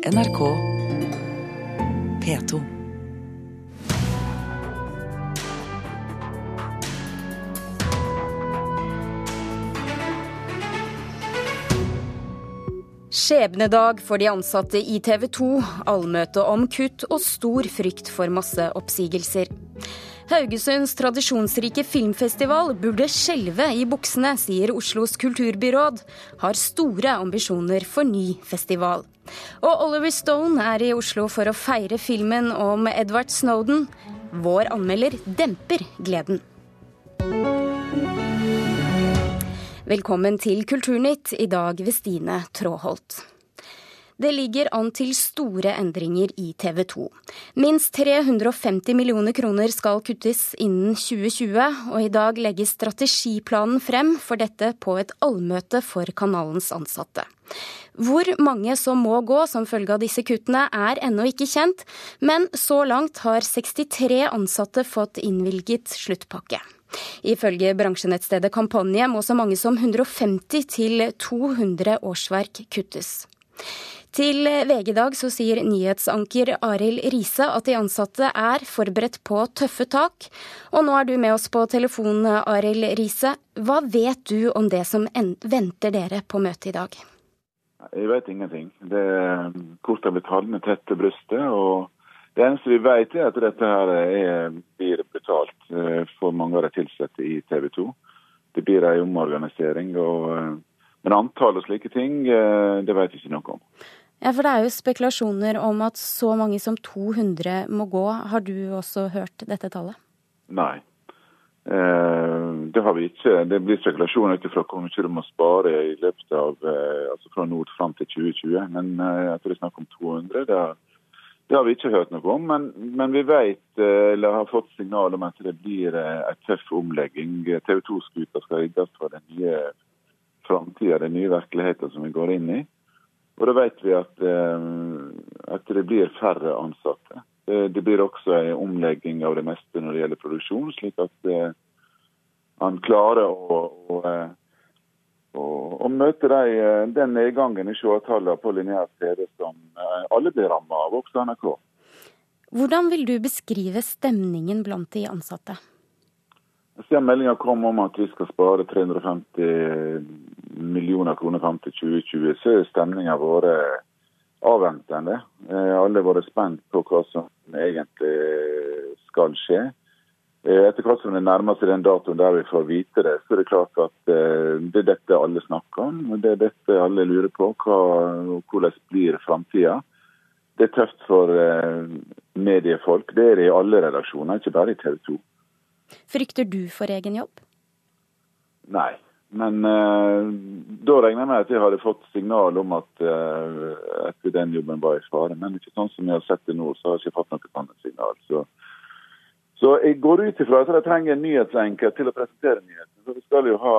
NRK P2. Skjebnedag for de ansatte i TV 2, allmøte om kutt og stor frykt for masseoppsigelser. Haugesunds tradisjonsrike filmfestival burde skjelve i buksene, sier Oslos kulturbyråd. Har store ambisjoner for ny festival. Og Oliver Stone er i Oslo for å feire filmen om Edward Snowden. Vår anmelder demper gleden. Velkommen til Kulturnytt, i dag ved Stine Tråholt. Det ligger an til store endringer i TV 2. Minst 350 millioner kroner skal kuttes innen 2020, og i dag legges strategiplanen frem for dette på et allmøte for kanalens ansatte. Hvor mange som må gå som følge av disse kuttene er ennå ikke kjent, men så langt har 63 ansatte fått innvilget sluttpakke. Ifølge bransjenettstedet Kampanje må så mange som 150 til 200 årsverk kuttes. Til VG i dag så sier nyhetsanker Arild Riise at de ansatte er forberedt på tøffe tak. Og nå er du med oss på telefon, Arild Riise. Hva vet du om det som venter dere på møtet i dag? Jeg vet ingenting. Det Kort har blitt holdne tett til brystet. og Det eneste vi vet, er at dette her er, blir betalt eh, for mange av de ansatte i TV 2. Det blir en omorganisering. og eh, men antall og slike ting, eh, det vet vi ikke noe om. Ja, for Det er jo spekulasjoner om at så mange som 200 må gå. Har du også hørt dette tallet? Nei, eh, det har vi ikke. Det blir spekulasjoner ut ifra hvor mye du må spare i løpet av eh, altså fra nord fram til 2020. Men jeg tror det er snakk om 200. Det har, det har vi ikke hørt noe om. Men, men, vi vet, eller har fått signal om at det blir en tøff omlegging. TV 2-skuta skal rigges for den nye framtida, den nye virkeligheten som vi går inn i. Og da vet vi at, eh, at det blir færre ansatte. Det blir også en omlegging av det meste når det gjelder produksjon, slik at man han klarer å, å, eh, å, å møte de, den nedgangen i seertallene på lineær TV som alle blir rammet av, også NRK. Hvordan vil du beskrive stemningen blant de ansatte? Siden meldinga kom om at vi skal spare 350 millioner kroner fram til 2020, så er stemninga vært avventende. Eh, alle har vært spent på hva som egentlig skal skje. Eh, etter hvert som det nærmer seg den datoen der vi får vite det, så er det klart at eh, det er dette alle snakker om. Det er dette alle lurer på. Hva, hvordan blir framtida? Det er tøft for mediefolk. Det er det i alle redaksjoner, ikke bare i TV 2. Frykter du for egen jobb? Nei. Men eh, da regner jeg med at jeg hadde fått signal om at, eh, at den jobben var i fare. Men ikke sånn som jeg har sett det nå, så har jeg ikke fått noe annet signal. Så, så jeg går ut ifra at jeg trenger en nyhetsenker til å presentere nyheten. Så vi skal jo ha,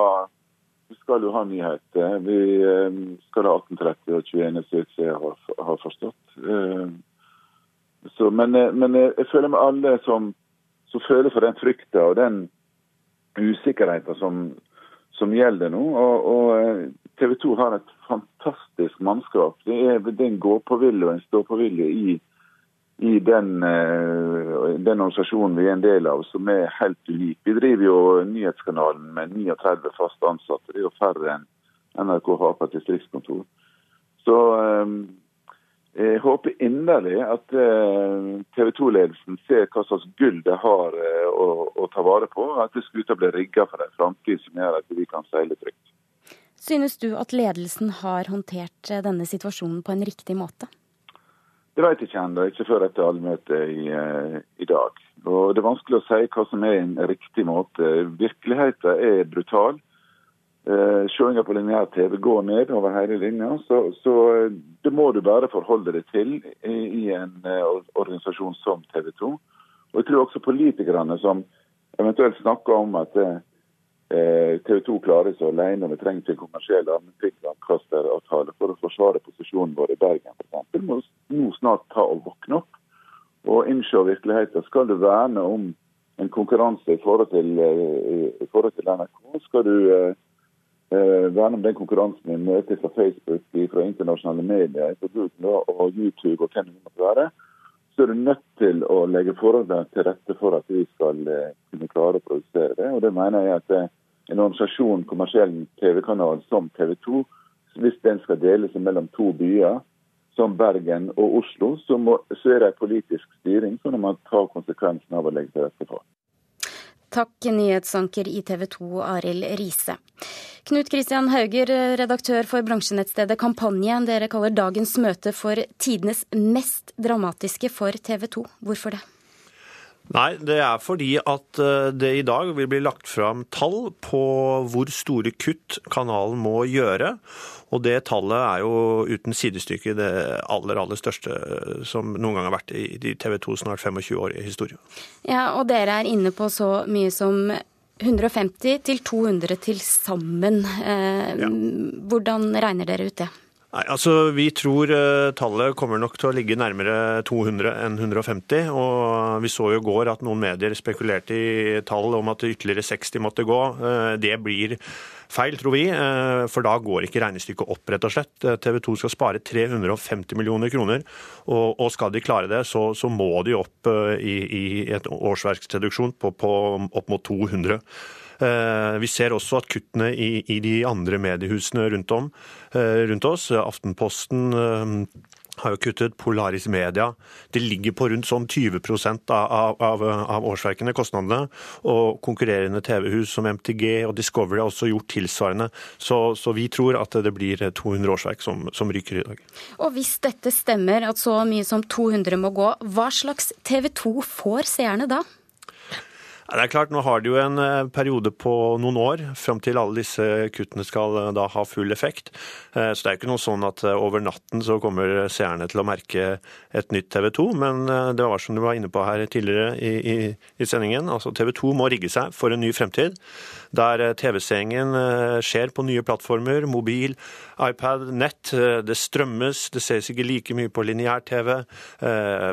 vi skal jo ha nyheter. Vi eh, skal ha 18.30 og 21. slik jeg har, har forstått. Så, men, men jeg føler med alle som som føler for den frykta og den usikkerheten som, som gjelder nå. Og, og eh, TV 2 har et fantastisk mannskap. Det er, en gåpåvilje og en ståpåvilje i, i den, eh, den, organisasjonen vi er en del av, som er helt unik. Vi driver jo nyhetskanalen med 39 fast ansatte. Det er jo færre enn NRK har på et distriktskontor. Så um, jeg håper inderlig at eh, TV 2-ledelsen ser hva slags gull det har eh, å, å ta vare på. At skuta blir rigga for en framtid som gjør at vi kan seile trygt. Synes du at ledelsen har håndtert eh, denne situasjonen på en riktig måte? Det vet jeg ikke ennå, ikke før etter allmøtet i, i, dag. Og Det er vanskelig å si hva som er en riktig måte. Virkeligheten er brutal. Uh, på lineær TV går ned over hele linja, så, så uh, det må du bare forholde deg til i, i en uh, organisasjon som TV 2. Og jeg tror også politikerne som eventuelt snakker om at TV 2 klarer seg alene, og vi trenger ikke en kommersiell allmennkringkasteravtale for å forsvare posisjonen vår i Bergen f.eks., må nå snart ta og våkne opp og innse virkeligheten. Skal du verne om en konkurranse i forhold til, i forhold til NRK, skal du verne om den konkurransen vi møter fra Facebook, fra internasjonale medier, fra Google og YouTube og hvem det måtte være, så er du nødt til å legge forholdene til rette for at vi skal kunne klare å produsere det. Og det mener jeg at en organisasjon, kommersiell TV-kanal som TV 2, hvis den skal deles mellom to byer, som Bergen og Oslo, så, må, så er det politisk styring så man tar konsekvensen av å legge til rette for. Takk, nyhetsanker i TV 2, Arild Riise. Knut Kristian Hauger, redaktør for bransjenettstedet Kampanje. Dere kaller dagens møte for tidenes mest dramatiske for TV 2. Hvorfor det? Nei, det er fordi at eh, det i dag vil bli lagt fram tall på hvor store kutt kanalen må gjøre. Og det tallet er jo uten sidestykke det aller, aller største som noen gang har vært i TV 2 snart 25 år i historie. Ja, og dere er inne på så mye som 150 til 200 til sammen. Eh, ja. Hvordan regner dere ut det? Nei, altså Vi tror uh, tallet kommer nok til å ligge nærmere 200 enn 150. og Vi så jo i går at noen medier spekulerte i tall om at ytterligere 60 måtte gå. Uh, det blir feil, tror vi, uh, for da går ikke regnestykket opp, rett og slett. TV 2 skal spare 350 millioner kroner, og, skal de klare det, så, må de opp i, i et årsverksreduksjon på opp mot 200. Eh, vi ser også at kuttene i, i de andre mediehusene rundt, om, eh, rundt oss, Aftenposten eh, har jo kuttet Polaris Media. Det ligger på rundt sånn 20 av, av, av årsverkene, kostnadene. Og konkurrerende TV-hus som MTG og Discovery har også gjort tilsvarende. Så, så vi tror at det blir 200 årsverk som, som, ryker i dag. Og hvis dette stemmer, at så mye som 200 må gå, hva slags TV 2 får seerne da? Det er klart, Nå har de jo en eh, periode på noen år fram til alle disse kuttene skal eh, da ha full effekt. Eh, så det er ikke noe sånn at over natten så kommer seerne til å merke et nytt TV 2. Men det var som du var inne på her tidligere i, i, i sendingen. altså TV 2 må rigge seg for en ny fremtid der eh, TV-seingen eh, skjer på nye plattformer, mobil, iPad, nett. Eh, det strømmes, det ses ikke like mye på lineær-TV.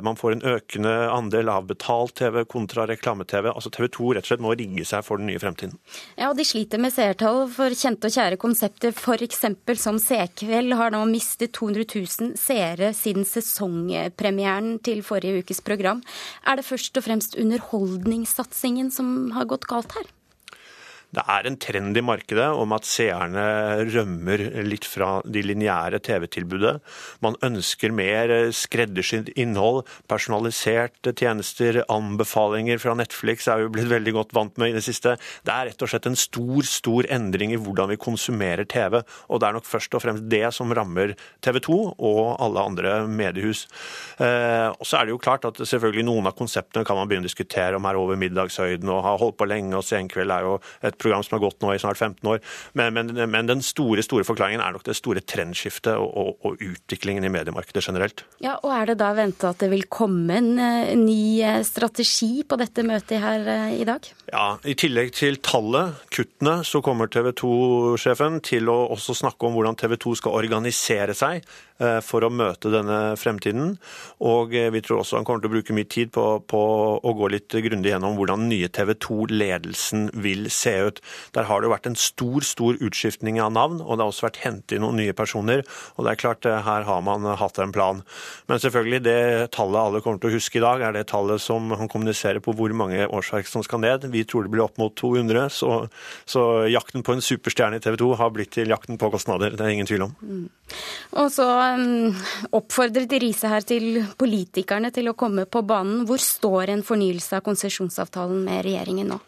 Man får en økende andel av betalt TV kontra reklame-TV. Altså TV 2 rett og slett må rigge seg for den nye fremtiden. Ja, og de sliter med seertall for kjente og kjære konsepter, f.eks. som Sekveld har nå mistet 200 000 seere siden sesongpremieren til forrige ukes program. Er det først og fremst underholdningssatsingen som har gått galt her? Det er en trend i markedet om at seerne rømmer litt fra de lineære TV-tilbudet. Man ønsker mer skreddersydd innhold, personaliserte tjenester, anbefalinger fra Netflix er vi blitt veldig godt vant med i det siste. Det er rett og slett en stor, stor endring i hvordan vi konsumerer TV, og det er nok først og fremst det som rammer TV 2 og alle andre mediehus. Eh, og så er det jo klart at selvfølgelig noen av konseptene kan man begynne å diskutere om er over middagshøyden og har holdt på lenge, og Senkveld er jo et program som har gått nå i snart 15 år. Men, men, men den store store forklaringen er nok det store trendskiftet og, og, og, utviklingen i mediemarkedet generelt. Ja, og Er det da venta at det vil komme en uh, ny uh, strategi på dette møtet her uh, i dag? Ja, I tillegg til tallet, kuttene, så kommer TV 2-sjefen til å også snakke om hvordan TV 2 skal organisere seg Eh, for å møte denne fremtiden. Og eh, vi tror også han kommer til å bruke mye tid på, på å gå litt grundig gjennom hvordan nye TV 2-ledelsen vil se ut. Der har det jo vært en stor, stor utskiftning av navn, og det har også vært hentet inn noen nye personer. Og det er klart, eh, her har man hatt en plan. Men selvfølgelig, det tallet alle kommer til å huske i dag, er det tallet som han kommuniserer på hvor mange årsverk som skal ned. Vi tror det blir opp mot 200, så, så jakten på en superstjerne i TV 2 har blitt til jakten på kostnader. Det er ingen tvil om. Mm. Og så oppfordret Riise her til politikerne til å komme på banen. Hvor står en fornyelse av konsesjonsavtalen med regjeringen nå?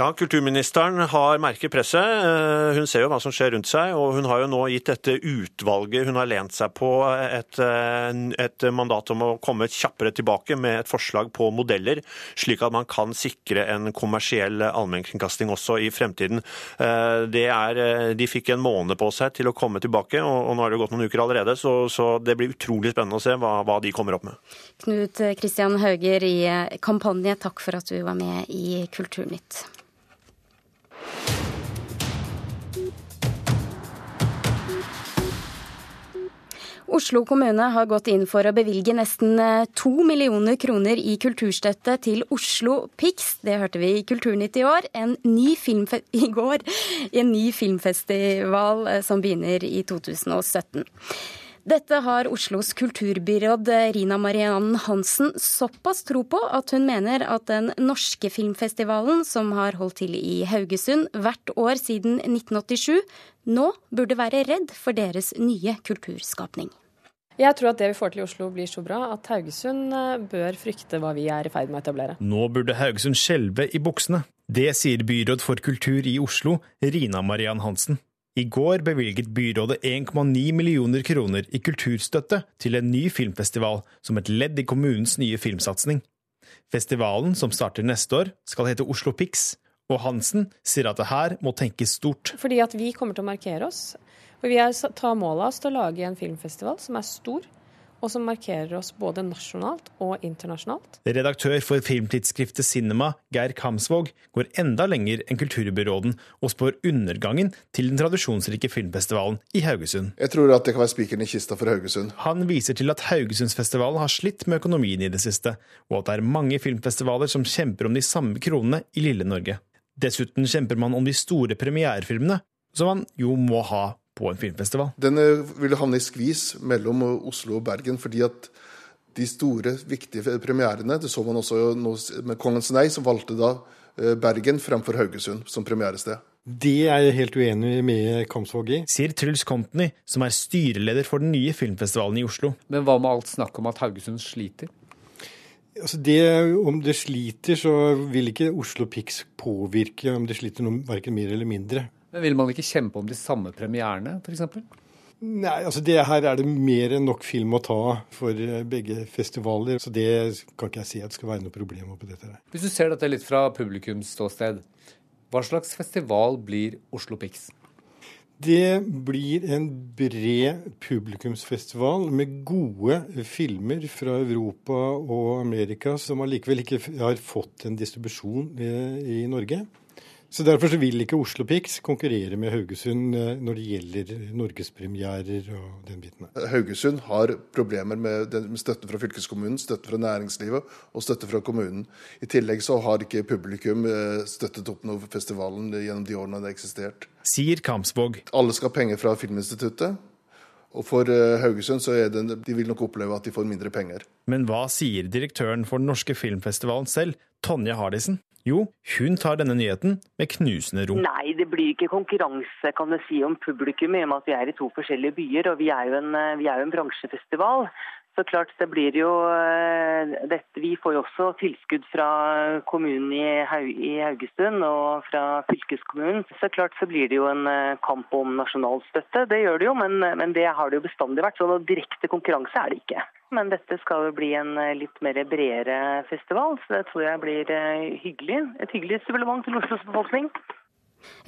Ja, Kulturministeren har merket presset. Eh, hun ser jo hva som skjer rundt seg. Og hun har jo nå gitt dette utvalget hun har lent seg på et, eh, et, mandat om å komme kjappere tilbake med et forslag på modeller, slik at man kan sikre en kommersiell allmennkringkasting også i fremtiden. Eh, er, de fikk en måned på seg til å komme tilbake, og, nå har det gått noen uker allerede. Så, så det blir utrolig spennende å se hva, hva de kommer opp med. Knut Kristian Hauger i Kampanje, takk for at du var med i Kulturnytt. Oslo kommune har gått inn for å bevilge nesten eh, to millioner kroner i kulturstøtte til Oslo Pix. Det hørte vi i Kulturnytt i år. En ny i går. En ny filmfestival eh, som begynner i 2017. Dette har Oslos kulturbyråd Rina Mariann Hansen såpass tro på at hun mener at den norske filmfestivalen, som har holdt til i Haugesund hvert år siden 1987, nå burde være redd for deres nye kulturskapning. Jeg tror at det vi får til i Oslo blir så bra at Haugesund eh, bør frykte hva vi er i ferd med å etablere. Nå burde Haugesund skjelve i buksene. Det sier byråd for kultur i Oslo, Rina Mariann Hansen. I går bevilget byrådet 1,9 millioner kroner i kulturstøtte til en ny filmfestival som et ledd i kommunens nye filmsatsing. Festivalen, som starter neste år, skal hete Oslo Pix, og Hansen sier at det her må tenkes stort. Fordi at vi kommer til å markere oss. For vi tar mål av oss til å lage en filmfestival som er stor, og som markerer oss både nasjonalt og internasjonalt. Redaktør for filmtidsskriftet Cinema, Geir Kamsvåg, går enda lenger enn kulturbyråden og spår undergangen til den tradisjonsrike filmfestivalen i Haugesund. Jeg tror at det kan være spikeren i kista for Haugesund. Han viser til at Haugesundsfestivalen har slitt med økonomien i det siste, og at det er mange filmfestivaler som kjemper om de samme kronene i lille Norge. Dessuten kjemper man om de store premierefilmene, som man jo må ha på en filmfestival? Den eh, ville havne i skvis mellom Oslo og Bergen. fordi at de store, viktige premierene Det så man også med 'Kongens nei', som valgte da eh, Bergen fremfor Haugesund som premierested. Det er jeg helt uenig med Kamsvåg i. Sier Truls Company, som er styreleder for den nye filmfestivalen i Oslo. Men hva med alt snakk om at Haugesund sliter? Altså det, om det sliter, så vil ikke Oslo Pix påvirke om det sliter noe, verken mer eller mindre. Men Vil man ikke kjempe om de samme premierene, f.eks.? Nei, altså det her er det mer enn nok film å ta for eh, begge festivaler. Så det kan ikke jeg si at skal være noe problem på dette. Hvis du ser dette litt fra publikums ståsted, hva slags festival blir Oslo Pix? Det blir en bred publikumsfestival med gode filmer fra Europa og Amerika som allikevel ikke har fått en distribusjon eh, i Norge. Så Derfor så vil ikke Oslo Pics konkurrere med Haugesund eh, når det gjelder norgespremierer og den biten. Haugesund har problemer med, støtte fra fylkeskommunen, støtte fra næringslivet og støtte fra kommunen. I tillegg så har ikke publikum eh, støttet opp noe festivalen gjennom de årene det har eksistert. Sier Kamsvåg. Alle skal ha penger fra Filminstituttet. Og for eh, Haugesund så er det, de vil nok oppleve at de får mindre penger. Men hva sier direktøren for den norske filmfestivalen selv, Tonje Hardisen? Jo, hun tar denne nyheten med knusende ro. Nei, det blir ikke konkurranse kan du si, om publikum i og med at vi er i to forskjellige byer. Og vi er jo en, eh, er jo en bransjefestival. Så klart det blir jo eh, dette, Vi får jo også tilskudd fra kommunen i, Haugesund og fra fylkeskommunen. Så klart så blir det jo en eh, kamp om nasjonalstøtte. Det gjør det jo, men, men det har det jo bestandig vært. Så direkte konkurranse er det ikke. Men dette skal jo bli en eh, litt mer bredere festival, så det tror jeg blir eh, hyggelig. Et hyggelig supplement til Oslos befolkning.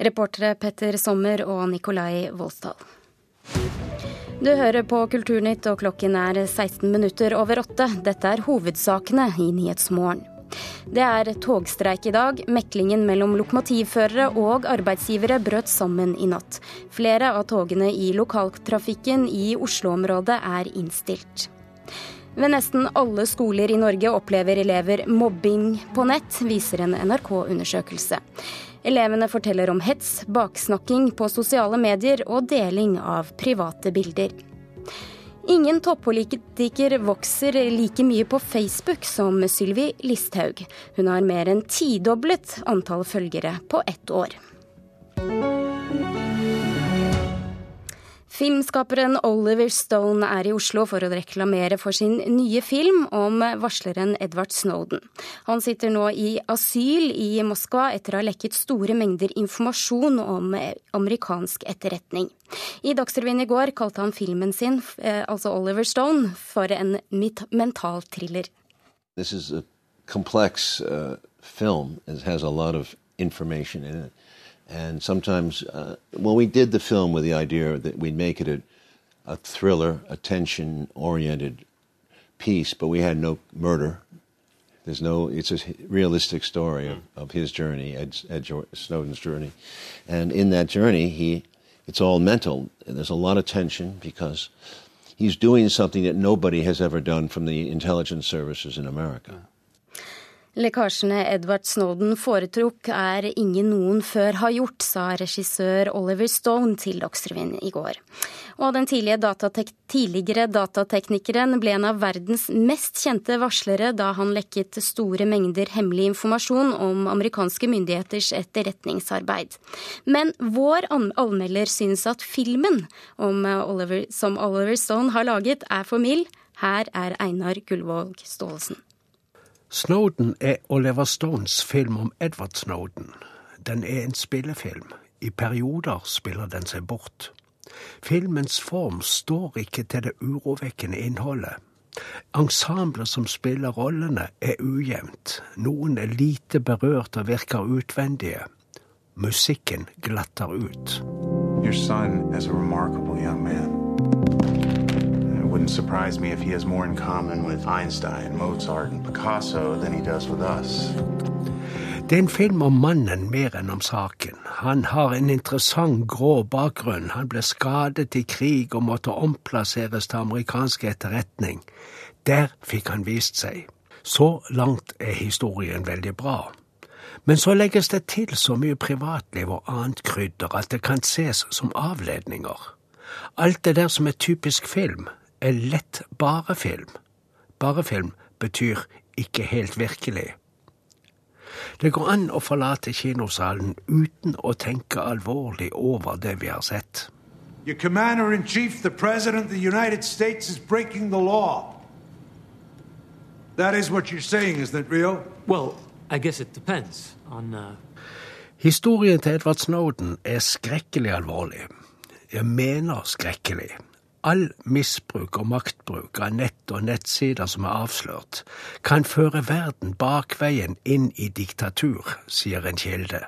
Reportere Petter Sommer og Nikolai Voldsdal. Du hører på Kulturnytt, og klokken er 16 minutter over åtte. Dette er hovedsakene i Nyhetsmorgen. Det er togstreik i dag. Meklingen mellom lokomotivførere og arbeidsgivere brøt sammen i natt. Flere av togene i lokaltrafikken i Oslo-området er innstilt. Ved nesten alle skoler i Norge opplever elever mobbing på nett, viser en NRK-undersøkelse. Elevene forteller om hets, baksnakking på sosiale medier og deling av private bilder. Ingen toppolitiker vokser like mye på Facebook som Sylvi Listhaug. Hun har mer enn tidoblet antall følgere på ett år. Filmskaperen Oliver Stone er i Oslo for å reklamere for sin nye film om varsleren Edward Snowden. Han sitter nå i asyl i Moskva etter å ha lekket store mengder informasjon om amerikansk etterretning. I Dagsrevyen i går kalte han filmen sin, eh, altså Oliver Stone, for en mental thriller. Is a complex uh, film. It has a lot of information. And sometimes, uh, we did the film with the idea that we'd make it a, a thriller, a tension oriented piece, but we had no murder. There's no, it's a realistic story of, of his journey, Ed, Ed Snowden's journey. And in that journey, he, it's all mental. There's a lot of tension because he's doing something that nobody has ever done from the intelligence services in America. Lekkasjene Edward Snowden foretrukk er ingen noen før har gjort, sa regissør Oliver Stone til Dagsrevyen i går. Og den datatek tidligere datateknikeren ble en av verdens mest kjente varslere da han lekket store mengder hemmelig informasjon om amerikanske myndigheters etterretningsarbeid. Men vår anmelder synes at filmen Oliver, som Oliver Stone har laget, er for mild. Her er Einar Gullvåg Staalesen. Snowden er Oliver Stones film om Edward Snowden. Den er en spillefilm. I perioder spiller den seg bort. Filmens form står ikke til det urovekkende innholdet. Ensemblet som spiller rollene, er ujevnt. Noen er lite berørt og virker utvendige. Musikken glatter ut. Your son is a remarkable young man wouldn't surprise me if he has more in common with Einstein, Mozart and Picasso than he does with us. Det er en film om mannen mer enn om saken. Han har en interessant grå bakgrunn. Han ble skadet i krig og måtte omplasseres til amerikansk etterretning. Der fikk han vist seg. Så langt er historien veldig bra. Men så legges det til så mye privatliv og annet krydder at det kan ses som avledninger. Alt det der som er typisk film, er lett barefilm. Barefilm betyr ikke helt virkelig. Det går an å forlate kinosalen uten å tenke alvorlig over det vi har sett. Your commander in chief, the president of the United States, is breaking the law. That is what you're saying, isn't it, Rio? Well, I guess it depends on uh... Historien til Edward Snowden er skrekkelig alvorlig. Jeg mener skrekkelig. All misbruk og maktbruk av nett og nettsider som er avslørt, kan føre verden bakveien inn i diktatur, sier en kilde.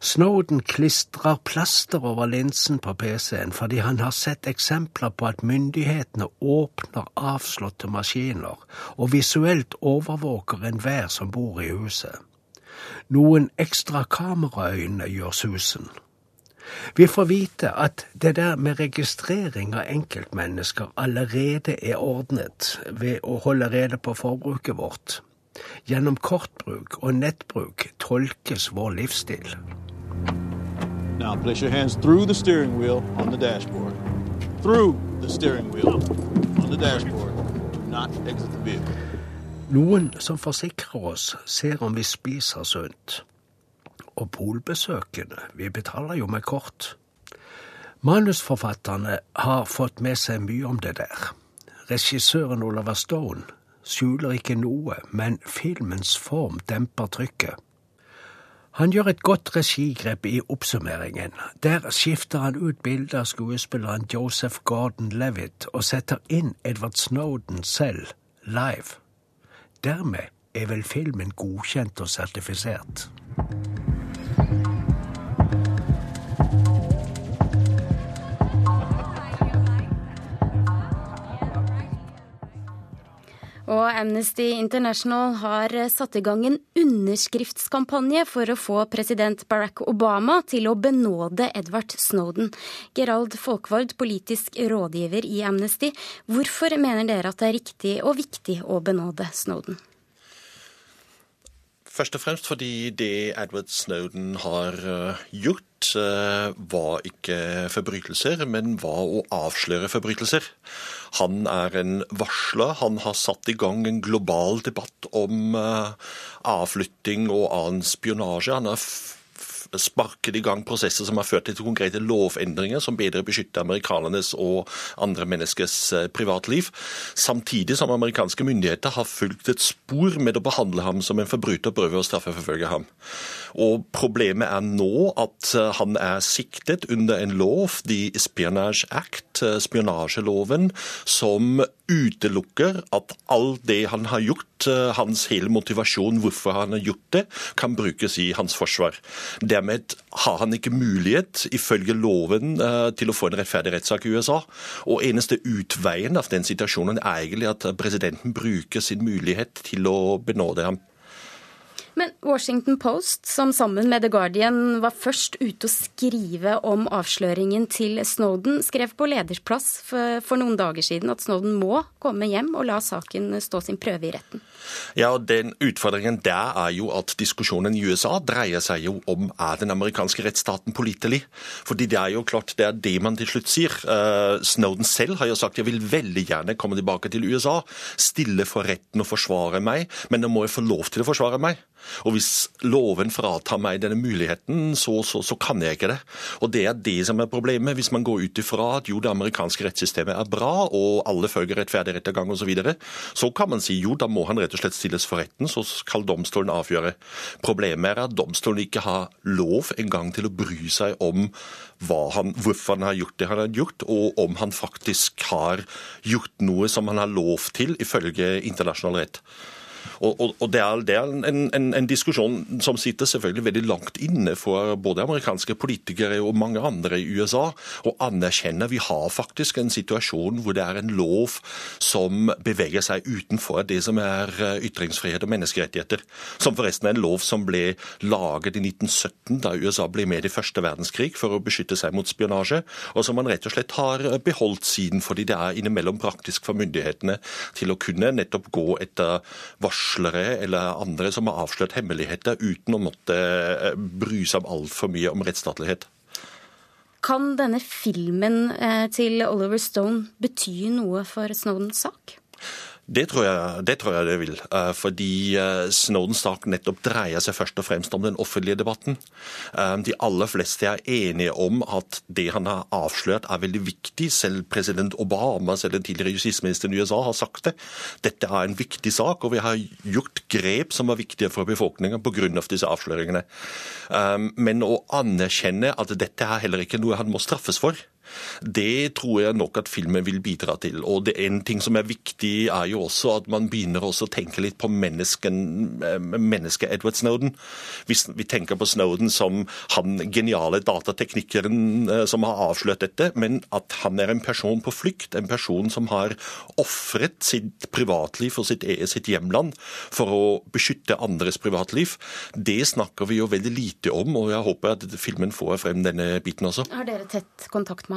Snowden klistrer plaster over linsen på PC-en fordi han har sett eksempler på at myndighetene åpner avslåtte maskiner og visuelt overvåker enhver som bor i huset. Noen ekstra kameraøyne gjør susen. Vi får vite at det der med registrering av enkeltmennesker allerede er ordnet ved å holde rede på forbruket vårt. Gjennom kortbruk og nettbruk tolkes vår livsstil. Now place your hands through the steering wheel on the dashboard. Through the steering wheel on the dashboard. Not exit the vehicle. Noen som forsikrer oss, ser om vi spiser sunt og polbesøkende, vi betaler jo med kort. Manusforfatterne har fått med seg mye om det der. Regissøren Oliver Stone skjuler ikke noe, men filmens form demper trykket. Han gjør et godt regigrep i oppsummeringen. Der skifter han ut bildet av skuespilleren Joseph Gordon-Levitt og setter inn Edward Snowden selv, live. Dermed er vel filmen godkjent og sertifisert. Og Amnesty International har satt i gang en underskriftskampanje for å få president Barack Obama til å benåde Edward Snowden. Gerald Folkvord, politisk rådgiver i Amnesty, hvorfor mener dere at det er riktig og viktig å benåde Snowden? Først og fremst fordi det Edward Snowden har eh, gjort, eh, var ikke forbrytelser, men var å avsløre forbrytelser. Han er en varsler. Han har satt i gang en global debatt om eh, avflytting og annen spionasje. Han har sparket i gang prosesser som har ført til konkrete lovendringer som bedre beskytter amerikanernes og andre menneskers eh, privatliv. Samtidig som amerikanske myndigheter har fulgt et spor med å behandle ham som en forbryter og prøve å straffeforfølge ham. Og Problemet er nå at eh, han er siktet under en lov, The Espionage Act, eh, spionasjeloven, som utelukker at all det han har gjort, hans hele motivasjon hvorfor han har gjort det, kan brukes i hans forsvar. Dermed har han ikke mulighet, ifølge loven, eh, til å få en rettferdig rettssak i USA. Og eneste utveien av den situasjonen er egentlig at presidenten bruker sin mulighet til å benåde ham. Men Washington Post, som sammen med The Guardian var først ute å skrive om avsløringen til Snowden, skrev på ledersplass for, noen dager siden at Snowden må komme hjem og la saken stå sin prøve i retten. Ja, og den Utfordringen der er jo at diskusjonen i USA dreier seg jo om er den amerikanske rettsstaten pålitelig. Fordi det er jo klart det er det man til slutt sier. Uh, Snowden selv har jo sagt jeg vil veldig gjerne komme tilbake til USA, stille for retten og forsvare meg, men nå må jeg få lov til å forsvare meg. Og hvis loven fratar meg denne muligheten, så, så, så, kan jeg ikke det. Og det er det som er problemet. Hvis man går ut ifra at jo, det amerikanske rettssystemet er bra, og alle følger rettferdig rettergang osv., så, videre, så kan man si jo, da må han rett og slett stilles for retten, så skal domstolen avgjøre. Problemet er at domstolen ikke har lov engang til å bry seg om han, hvorfor han har gjort det han har gjort, og om han faktisk har gjort noe som han har lov til ifølge internasjonal rett. Og, og, og det er, det er en, en, en, diskusjon som sitter selvfølgelig veldig langt inne for både amerikanske politikere og mange andre i USA, å anerkjenne vi har faktisk en situasjon hvor det er en lov som beveger seg utenfor det som er eh, ytringsfrihet og menneskerettigheter. Som forresten er en lov som ble laget i 1917, da USA ble med i første verdenskrig for å beskytte seg mot spionasje, og som man rett og slett har beholdt siden, fordi det er innimellom praktisk for myndighetene til å kunne nettopp gå etter varsel varslere eller andre som har avslørt hemmeligheter uten å måtte eh, bry seg om altfor mye om rettsstatlighet. Kan denne filmen eh, til Oliver Stone bety noe for Snowdens sak? Det tror, jeg, det tror, jeg, det vil. Eh, fordi eh, Snowdens sak nettopp dreier seg først og fremst om den offentlige debatten. Eh, de aller fleste er enige om at det han har avslørt er veldig viktig. Selv president Obama, selv den tidligere justisministeren i USA, har sagt det. Dette er en viktig sak, og vi har gjort grep som var viktige for befolkningen pga. disse avsløringene. Men å anerkjenne at dette er heller ikke noe han må straffes for, det tror jeg nok at filmen vil bidra til. Og det En ting som er viktig, er jo også at man begynner også å tenke litt på mennesken, eh, mennesket Edward Snowden. Hvis vi tenker på Snowden som han geniale datateknikeren eh, som har avslørt dette, men at han er en person på flukt, en person som har ofret sitt privatliv og sitt, sitt hjemland for å beskytte andres privatliv, det snakker vi jo veldig lite om, og jeg håper at filmen får frem denne biten også. Har dere tett kontakt med?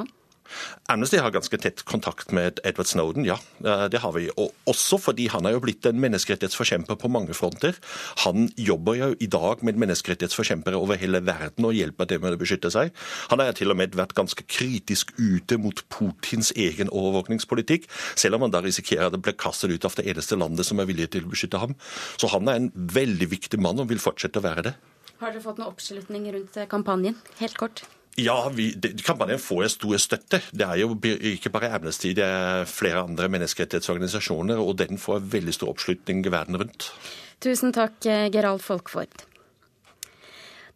Amnesty har ganske tett kontakt med Edward Snowden, ja. Det har vi. Og også fordi han er jo blitt en menneskerettighetsforkjemper på mange fronter. Han jobber jo i dag med menneskerettighetsforkjempere over hele verden og hjelper dem med å beskytte seg. Han har til og med vært ganske kritisk ute mot Putins egen overvåkningspolitikk, selv om han da risikerer det blir kastet ut av det eneste landet som er villig til å beskytte ham. Så han er en veldig viktig mann og vil fortsette å være det. Har dere fått noe oppslutning rundt kampanjen? Helt kort. Ja, vi, kampanjen får stor støtte. Det er jo ikke bare Amnesty, det er flere andre menneskerettighetsorganisasjoner, og den får veldig stor oppslutning verden rundt. Tusen takk, Gerald Folkvord.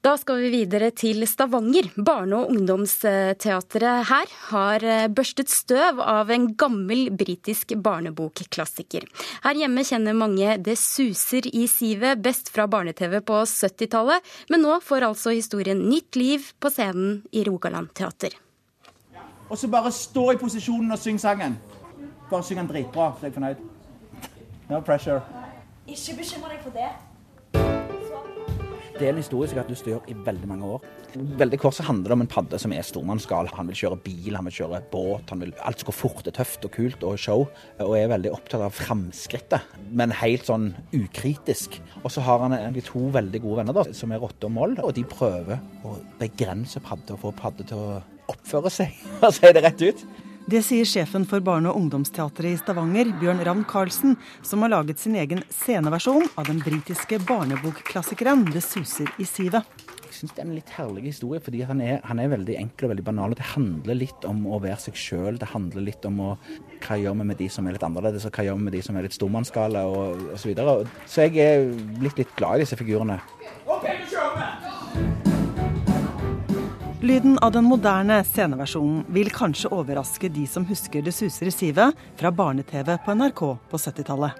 Da skal vi videre til Stavanger. Barne- og ungdomsteatret her har eh, børstet støv av en gammel britisk barnebokklassiker. Her hjemme kjenner mange Det suser i sivet best fra barne-TV på 70-tallet, men nå får altså historien nytt liv på scenen i Rogaland teater. Og så bare stå i posisjonen og syng sangen. Bare syng den dritbra, så er jeg fornøyd. No pressure. Ikke bekymre deg for det. Det er en historie som jeg har hatt lyst til å gjøre i veldig mange år. Veldig kort så handler det om en padde som er stormannsgal. Han vil kjøre bil, han vil kjøre båt. han vil Alt skal gå fort, er tøft og kult og show. Og er veldig opptatt av framskrittet, men helt sånn ukritisk. Og så har han egentlig to veldig gode venner da, som er Rotte og Moll, og de prøver å begrense padde og få padde til å oppføre seg, for å si det rett ut. Det sier sjefen for barne- og ungdomsteatret i Stavanger, Bjørn Ravn Karlsen, som har laget sin egen sceneversjon av den britiske barnebokklassikeren 'Det suser i sivet'. Jeg syns det er en litt herlig historie, fordi han er, han er, veldig enkel og veldig banal. og Det handler litt om å være seg sjøl. Det handler litt om å, hva gjør vi med de som er litt annerledes, og hva gjør vi med de som er litt stormannsgale, osv. Så, videre. så jeg er blitt litt glad i disse figurene. Okay, Lyden av den moderne sceneversjonen vil kanskje overraske de som husker Det suser i sivet fra barne-TV på NRK på 70-tallet.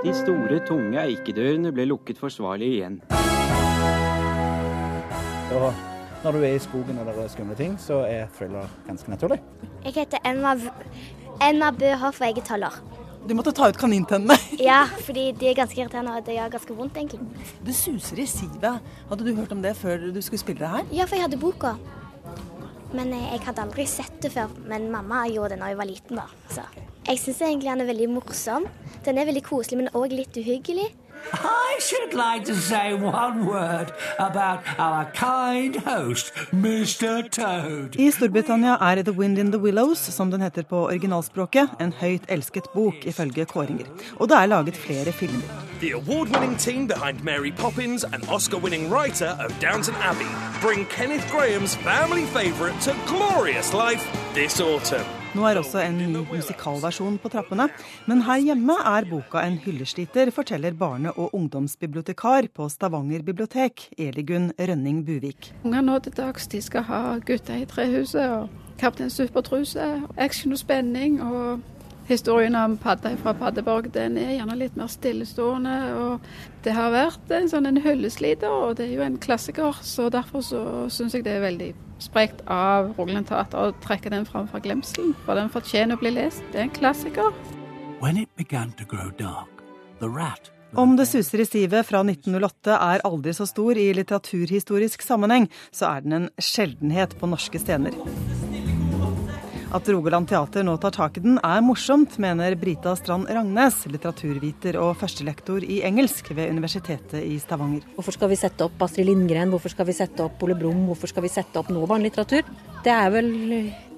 De store, tunge eikedørene ble lukket forsvarlig igjen. Og når du er i skogen og det er skumle ting, så er thriller ganske naturlig. Jeg heter Emma, Emma Bøhoff og jeg er tolv år. Du måtte ta ut kanintennene. Ja, fordi de er ganske irriterende og det gjør ganske vondt, egentlig. Det suser i sivet. Hadde du hørt om det før du skulle spille det her? Ja, for jeg hadde boka. Men eh, jeg hadde aldri sett det før. Men mamma gjorde det da jeg var liten, da. Så. Jeg syns egentlig han er veldig morsom. Den er veldig koselig, men òg litt uhyggelig. I should like to say one word about our kind host, Mr. Toad. I Storbritannia er The Wind in the Willows, som den heter på originalspråket, en høyt elsket bok, ifølge kåringer. Og det er laget flere filmer. The award winning team behind Mary Poppins and Oscar winning writer of Downton Abbey bring Kenneth Graham's family favorite to glorious life this autumn. Nå er også en ny musikalversjon på trappene. Men her hjemme er boka en hyllesliter, forteller barne- og ungdomsbibliotekar på Stavanger bibliotek, Eligunn Rønning Buvik. Unger nå til dags de skal ha Gutta i trehuset og Kaptein Supertruse, action og spenning. og Historien om padda fra Paddeborg den er gjerne litt mer stillestående. og Det har vært en sånn hyllesliter, og det er jo en klassiker. så Derfor så syns jeg det er veldig sprekt av Rogaland Teater å trekke den fram fra glemselen. For den fortjener å bli lest. Det er en klassiker. When it began to grow dark, the rat Om det suser i sivet fra 1908 er aldri så stor i litteraturhistorisk sammenheng, så er den en sjeldenhet på norske scener. At Rogaland Teater nå tar tak i den er morsomt, mener Brita Strand Rangnes, litteraturviter og førstelektor i engelsk ved Universitetet i Stavanger. Hvorfor skal vi sette opp Astrid Lindgren, hvorfor skal vi sette opp Ole Brumm, hvorfor skal vi sette opp noe barnelitteratur? Det er vel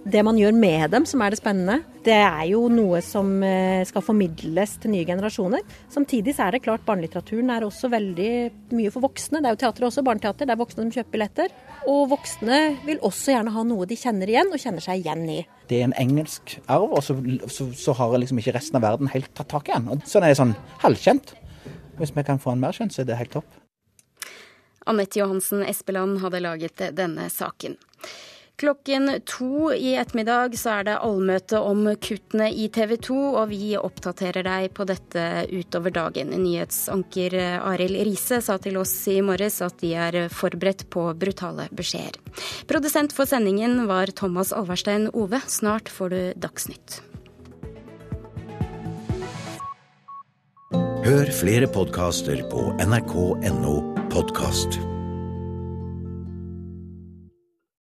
det man gjør med dem som er det spennende. Det er jo noe som eh, skal formidles til nye generasjoner. Samtidig så er det klart barnelitteraturen er også veldig mye for voksne. Det er jo teater også, barneteater. Det er voksne som kjøper billetter. Og voksne vil også gjerne ha noe de kjenner igjen, og kjenner seg igjen i. Det er en engelsk arv, og så, så, så har liksom ikke resten av verden helt tatt tak i den. Og sånn er det sånn halvkjent. Hvis vi kan få en mer kjent, så er det helt topp. Anette Johansen Espeland hadde laget denne saken. Klokken to i ettermiddag så er det allmøte om kuttene i TV 2, og vi oppdaterer deg på dette utover dagen. Nyhetsanker Arild Riise sa til oss i morges at de er forberedt på brutale beskjeder. Produsent for sendingen var Thomas Alverstein Ove. Snart får du Dagsnytt. Hør flere podkaster på nrk.no podkast.